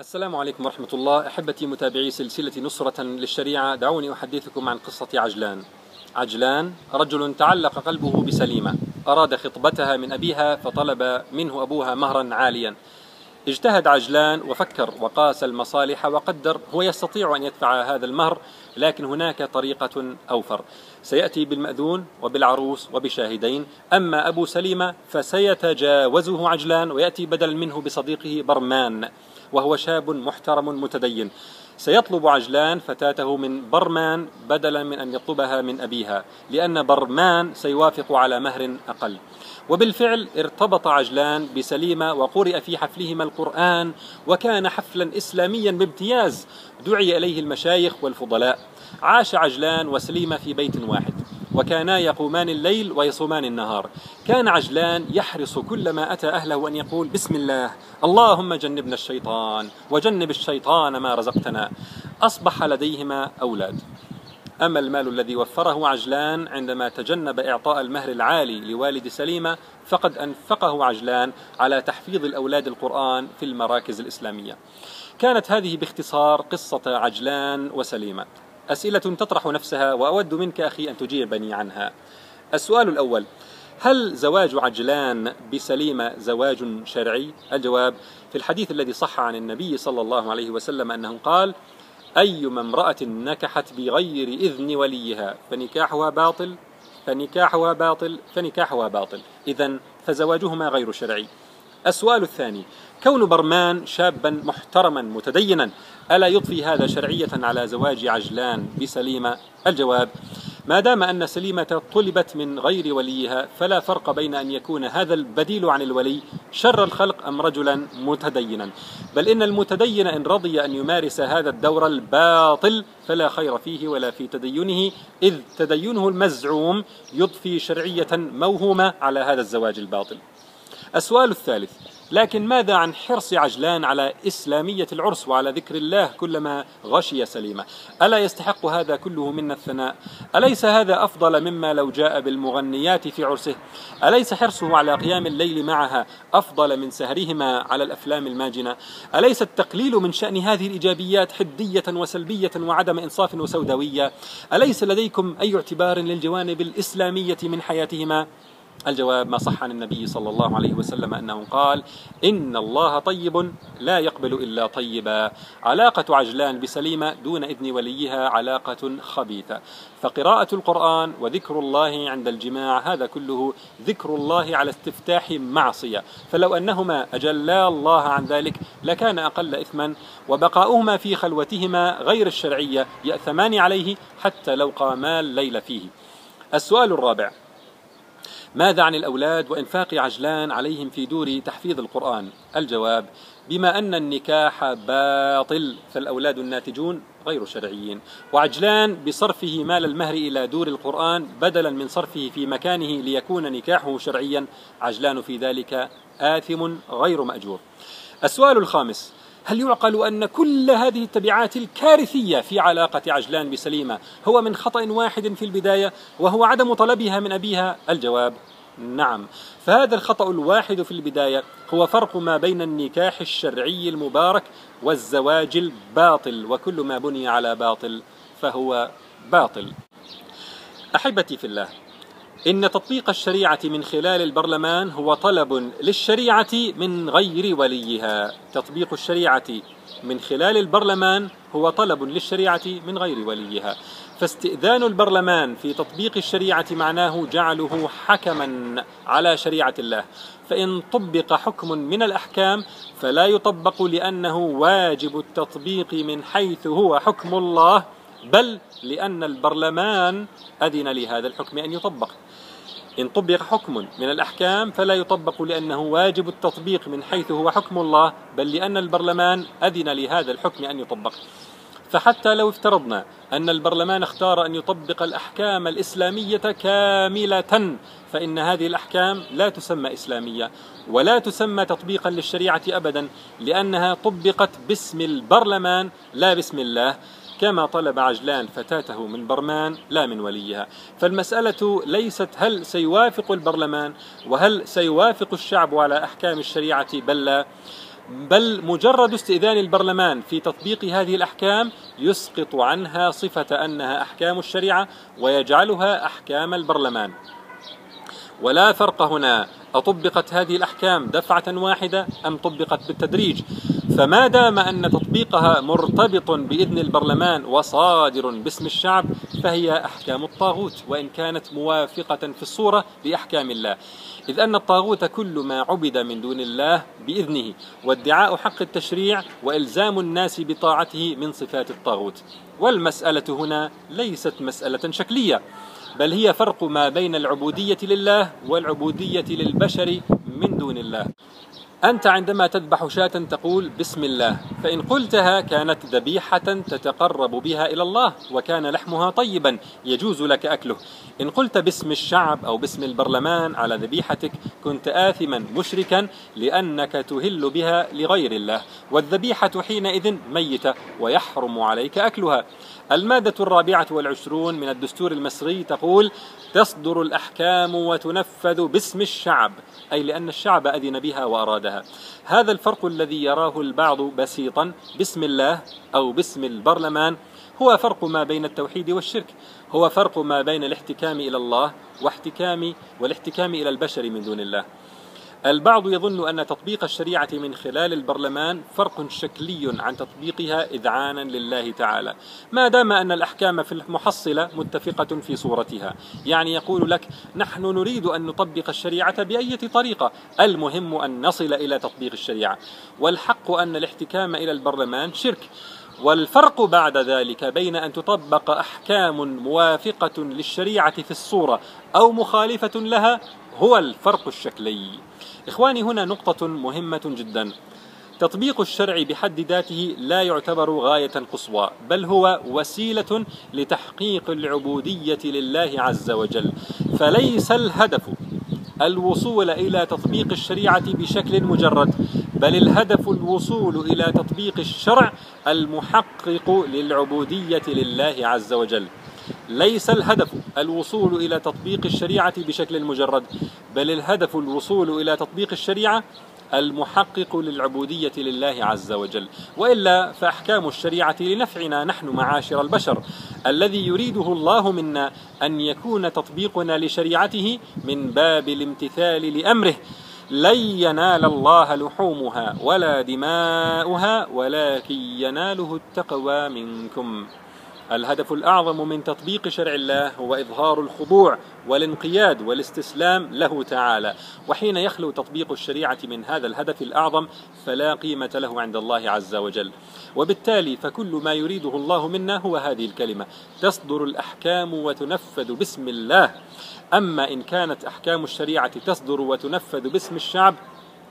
السلام عليكم ورحمة الله. أحبتي متابعي سلسلة نصرة للشريعة دعوني أحدثكم عن قصة عجلان. عجلان رجل تعلق قلبه بسليمة أراد خطبتها من أبيها فطلب منه أبوها مهرا عاليا. اجتهد عجلان وفكر وقاس المصالح وقدر هو يستطيع أن يدفع هذا المهر لكن هناك طريقة أوفر. سيأتي بالمأذون وبالعروس وبشاهدين. أما أبو سليمة فسيتجاوزه عجلان ويأتي بدلا منه بصديقه برمان. وهو شاب محترم متدين. سيطلب عجلان فتاته من برمان بدلا من أن يطلبها من أبيها لأن برمان سيوافق على مهر أقل. وبالفعل ارتبط عجلان بسليمة وقرئ في حفلهما القرآن وكان حفلا إسلاميا بامتياز دعي إليه المشايخ والفضلاء. عاش عجلان وسليمة في بيت واحد. وكانا يقومان الليل ويصومان النهار. كان عجلان يحرص كلما أتى أهله أن يقول بسم الله اللهم جنبنا الشيطان وجنب الشيطان ما رزقتنا. أصبح لديهما أولاد. أما المال الذي وفره عجلان عندما تجنب إعطاء المهر العالي لوالد سليمة فقد أنفقه عجلان على تحفيظ الأولاد القرآن في المراكز الإسلامية. كانت هذه باختصار قصة عجلان وسليمة. أسئلة تطرح نفسها وأود منك أخي أن تجيبني عنها. السؤال الأول هل زواج عجلان بسليمة زواج شرعي؟ الجواب في الحديث الذي صح عن النبي صلى الله عليه وسلم أنه قال أيما امرأة نكحت بغير إذن وليها فنكاحها باطل فنكاحها باطل فنكاحها باطل. إذا فزواجهما غير شرعي. السؤال الثاني كون برمان شابا محترما متدينا ألا يضفي هذا شرعية على زواج عجلان؟ بسليمة. الجواب ما دام أن سليمة طلبت من غير وليها فلا فرق بين أن يكون هذا البديل عن الولي شر الخلق أم رجلا متدينا. بل إن المتدين إن رضي أن يمارس هذا الدور الباطل فلا خير فيه ولا في تدينه إذ تدينه المزعوم يضفي شرعية موهومة على هذا الزواج الباطل. السؤال الثالث لكن ماذا عن حرص عجلان على إسلامية العرس وعلى ذكر الله كلما غشي سليمة؟ ألا يستحق هذا كله منا الثناء؟ أليس هذا أفضل مما لو جاء بالمغنيات في عرسه؟ أليس حرصه على قيام الليل معها أفضل من سهرهما على الأفلام الماجنة؟ أليس التقليل من شأن هذه الإيجابيات حدية وسلبية وعدم إنصاف وسوداوية؟ أليس لديكم أي اعتبار للجوانب الإسلامية من حياتهما؟ الجواب ما صح عن النبي صلى الله عليه وسلم أنه قال إن الله طيب لا يقبل إلا طيبا. علاقة عجلان بسليمة دون إذن وليها علاقة خبيثة. فقراءة القرآن وذكر الله عند الجماع هذا كله ذكر الله على استفتاح معصية. فلو أنهما أجلا الله عن ذلك لكان أقل إثما وبقاؤهما في خلوتهما غير الشرعية يأثمان عليه حتى لو قاما الليل فيه. السؤال الرابع. ماذا عن الأولاد وإنفاق عجلان عليهم في دور تحفيظ القرآن؟ الجواب بما أن النكاح باطل فالأولاد الناتجون غير شرعيين. وعجلان بصرفه مال المهر إلى دور القرآن بدلا من صرفه في مكانه ليكون نكاحه شرعيا. عجلان في ذلك آثم غير مأجور. السؤال الخامس هل يعقل أن كل هذه التبعات الكارثية في علاقة عجلان بسليمة هو من خطأ واحد في البداية وهو عدم طلبها من أبيها؟ الجواب نعم. فهذا الخطأ الواحد في البداية هو فرق ما بين النكاح الشرعي المبارك والزواج الباطل وكل ما بني على باطل فهو باطل. أحبتي في الله إن تطبيق الشريعة من خلال البرلمان هو طلب للشريعة من غير وليها. تطبيق الشريعة من خلال البرلمان هو طلب للشريعة من غير وليها. فاستئذان البرلمان في تطبيق الشريعة معناه جعله حكما على شريعة الله. فإن طبق حكم من الأحكام فلا يطبق لأنه واجب التطبيق من حيث هو حكم الله. بل لأن البرلمان أذن لهذا الحكم أن يطبق. إن طبق حكم من الأحكام فلا يطبق لأنه واجب التطبيق من حيث هو حكم الله بل لأن البرلمان أذن لهذا الحكم أن يطبق. فحتى لو افترضنا أن البرلمان اختار أن يطبق الأحكام الإسلامية كاملة فإن هذه الأحكام لا تسمى إسلامية ولا تسمى تطبيقا للشريعة أبدا لأنها طبقت باسم البرلمان لا باسم الله. كما طلب عجلان فتاته من برمان لا من وليها. فالمسألة ليست هل سيوافق البرلمان وهل سيوافق الشعب على أحكام الشريعة بل لا. بل مجرد استئذان البرلمان في تطبيق هذه الأحكام يسقط عنها صفة أنها أحكام الشريعة ويجعلها أحكام البرلمان. ولا فرق هنا. أطبقت هذه الأحكام دفعة واحدة أم طبقت بالتدريج؟ فما دام أن تطبيقها مرتبط بإذن البرلمان وصادر باسم الشعب فهي أحكام الطاغوت وإن كانت موافقة في الصورة لأحكام الله. إذ أن الطاغوت كل ما عبد من دون الله بإذنه وادعاء حق التشريع وإلزام الناس بطاعته من صفات الطاغوت. والمسألة هنا ليست مسألة شكلية بل هي فرق ما بين العبودية لله والعبودية للبشر من دون الله. أنت عندما تذبح شاة تقول بسم الله فإن قلتها كانت ذبيحة تتقرب بها إلى الله وكان لحمها طيبا يجوز لك أكله. إن قلت باسم الشعب أو باسم البرلمان على ذبيحتك كنت آثما مشركا لأنك تهل بها لغير الله. والذبيحة حينئذ ميتة ويحرم عليك أكلها. المادة الرابعة والعشرون من الدستور المصري تقول تصدر الأحكام وتنفذ باسم الشعب أي لأن الشعب أذن بها وأرادها هذا الفرق الذي يراه البعض بسيطا باسم الله أو باسم البرلمان هو فرق ما بين التوحيد والشرك. هو فرق ما بين الاحتكام إلى الله واحتكام والاحتكام إلى البشر من دون الله. البعض يظن أن تطبيق الشريعة من خلال البرلمان فرق شكلي عن تطبيقها إذعانا لله تعالى. ما دام أن الأحكام في المحصلة متفقة في صورتها. يعني يقول لك نحن نريد أن نطبق الشريعة بأية طريقة. المهم أن نصل إلى تطبيق الشريعة. والحق أن الاحتكام إلى البرلمان شرك. والفرق بعد ذلك بين أن تطبق أحكام موافقة للشريعة في الصورة أو مخالفة لها هو الفرق الشكلي. إخواني هنا نقطة مهمة جدا. تطبيق الشرع بحد ذاته لا يعتبر غاية قصوى بل هو وسيلة لتحقيق العبودية لله عز وجل. فليس الهدف الوصول إلى تطبيق الشريعة بشكل مجرد بل الهدف الوصول إلى تطبيق الشرع المحقق للعبودية لله عز وجل. ليس الهدف الوصول إلى تطبيق الشريعة بشكل مجرد بل الهدف الوصول إلى تطبيق الشريعة المحقق للعبودية لله عز وجل. وإلا فأحكام الشريعة لنفعنا نحن معاشر البشر. الذي يريده الله منا أن يكون تطبيقنا لشريعته من باب الامتثال لأمره. لن ينال الله لحومها ولا دماؤها ولكن يناله التقوى منكم. الهدف الأعظم من تطبيق شرع الله هو إظهار الخضوع والانقياد والاستسلام له تعالى. وحين يخلو تطبيق الشريعة من هذا الهدف الأعظم فلا قيمة له عند الله عز وجل. وبالتالي فكل ما يريده الله منا هو هذه الكلمة تصدر الأحكام وتنفذ باسم الله. أما إن كانت أحكام الشريعة تصدر وتنفذ باسم الشعب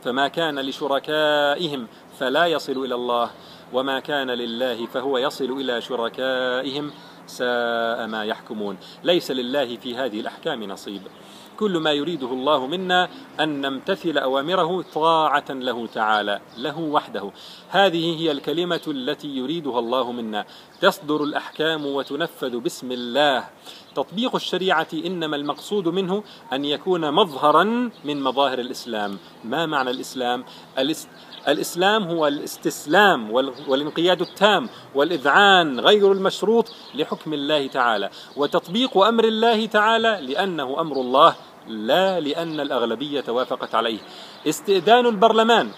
فما كان لشركائهم فلا يصل إلى الله. وما كان لله فهو يصل إلى شركائهم ساء ما يحكمون. ليس لله في هذه الأحكام نصيب. كل ما يريده الله منا أن نمتثل أوامره طاعة له تعالى له وحده. هذه هي الكلمة التي يريدها الله منا. تصدر الأحكام وتنفذ باسم الله. تطبيق الشريعة إنما المقصود منه أن يكون مظهرا من مظاهر الإسلام ما معنى الإسلام؟ الإسلام هو الاستسلام والانقياد التام والإذعان غير المشروط لحكم الله تعالى وتطبيق أمر الله تعالى لأنه أمر الله لا لأن الأغلبية وافقت عليه استئذان البرلمان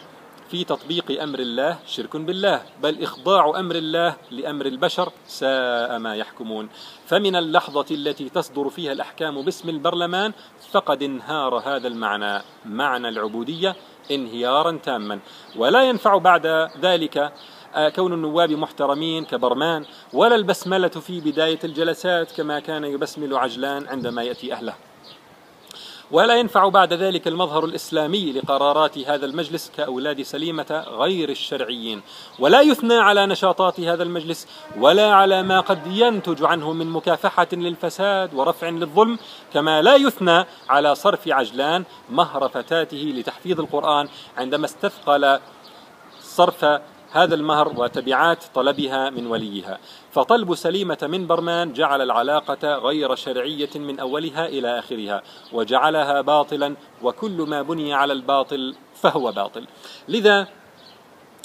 في تطبيق أمر الله شرك بالله بل إخضاع أمر الله لأمر البشر ساء ما يحكمون. فمن اللحظة التي تصدر فيها الأحكام باسم البرلمان فقد انهار هذا المعنى معنى العبودية انهيارا تاما. ولا ينفع بعد ذلك آه، كون النواب محترمين كبرمان ولا البسملة في بداية الجلسات كما كان يبسمل عجلان عندما يأتي أهله. ولا ينفع بعد ذلك المظهر الإسلامي لقرارات هذا المجلس كأولاد سليمة غير الشرعيين. ولا يثنى على نشاطات هذا المجلس ولا على ما قد ينتج عنه من مكافحة للفساد ورفع للظلم كما لا يثنى على صرف عجلان مهر فتاته لتحفيظ القرآن عندما استثقل صرف هذا المهر وتبعات طلبها من وليها. فطلب سليمة من برمان جعل العلاقة غير شرعية من أولها إلى آخرها وجعلها باطلا وكل ما بني على الباطل فهو باطل. لذا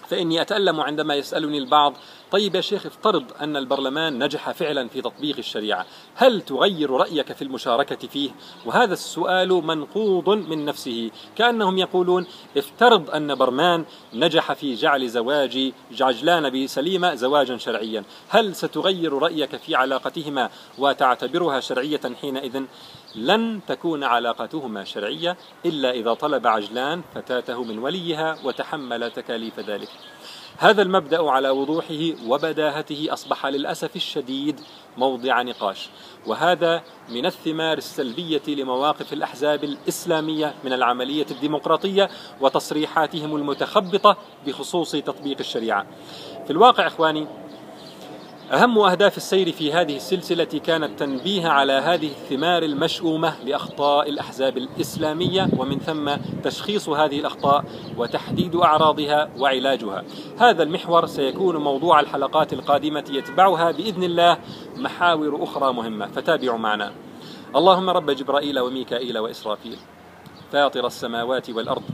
فإني أتألم عندما يسألني البعض طيب يا شيخ افترض أن البرلمان نجح فعلا في تطبيق الشريعة هل تغير رأيك في المشاركة فيه؟ وهذا السؤال منقوض من نفسه كأنهم يقولون افترض أن برمان نجح في جعل زواج عجلان بسليمة زواجا شرعيا هل ستغير رأيك في علاقتهما وتعتبرها شرعية حينئذ؟ لن تكون علاقتهما شرعية إلا إذا طلب عجلان فتاته من وليها وتحمل تكاليف ذلك هذا المبدأ على وضوحه وبداهته أصبح للأسف الشديد موضع نقاش وهذا من الثمار السلبية لمواقف الأحزاب الإسلامية من العملية الديمقراطية وتصريحاتهم المتخبطة بخصوص تطبيق الشريعة. في الواقع إخواني أهم أهداف السير في هذه السلسلة كان التنبيه على هذه الثمار المشؤومة لأخطاء الأحزاب الإسلامية ومن ثم تشخيص هذه الأخطاء وتحديد أعراضها وعلاجها. هذا المحور سيكون موضوع الحلقات القادمة يتبعها بإذن الله محاور أخرى مهمة فتابعوا معنا. اللهم رب جبرائيل وميكائيل وإسرافيل فاطر السماوات والأرض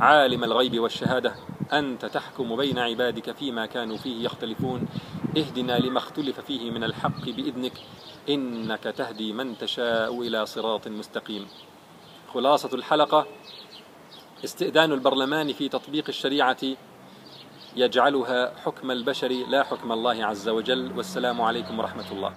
عالم الغيب والشهادة أنت تحكم بين عبادك فيما كانوا فيه يختلفون. اهدنا لما اختلف فيه من الحق بإذنك إنك تهدي من تشاء إلى صراط مستقيم. خلاصة الحلقة استئذان البرلمان في تطبيق الشريعة يجعلها حكم البشر لا حكم الله عز وجل والسلام عليكم ورحمة الله.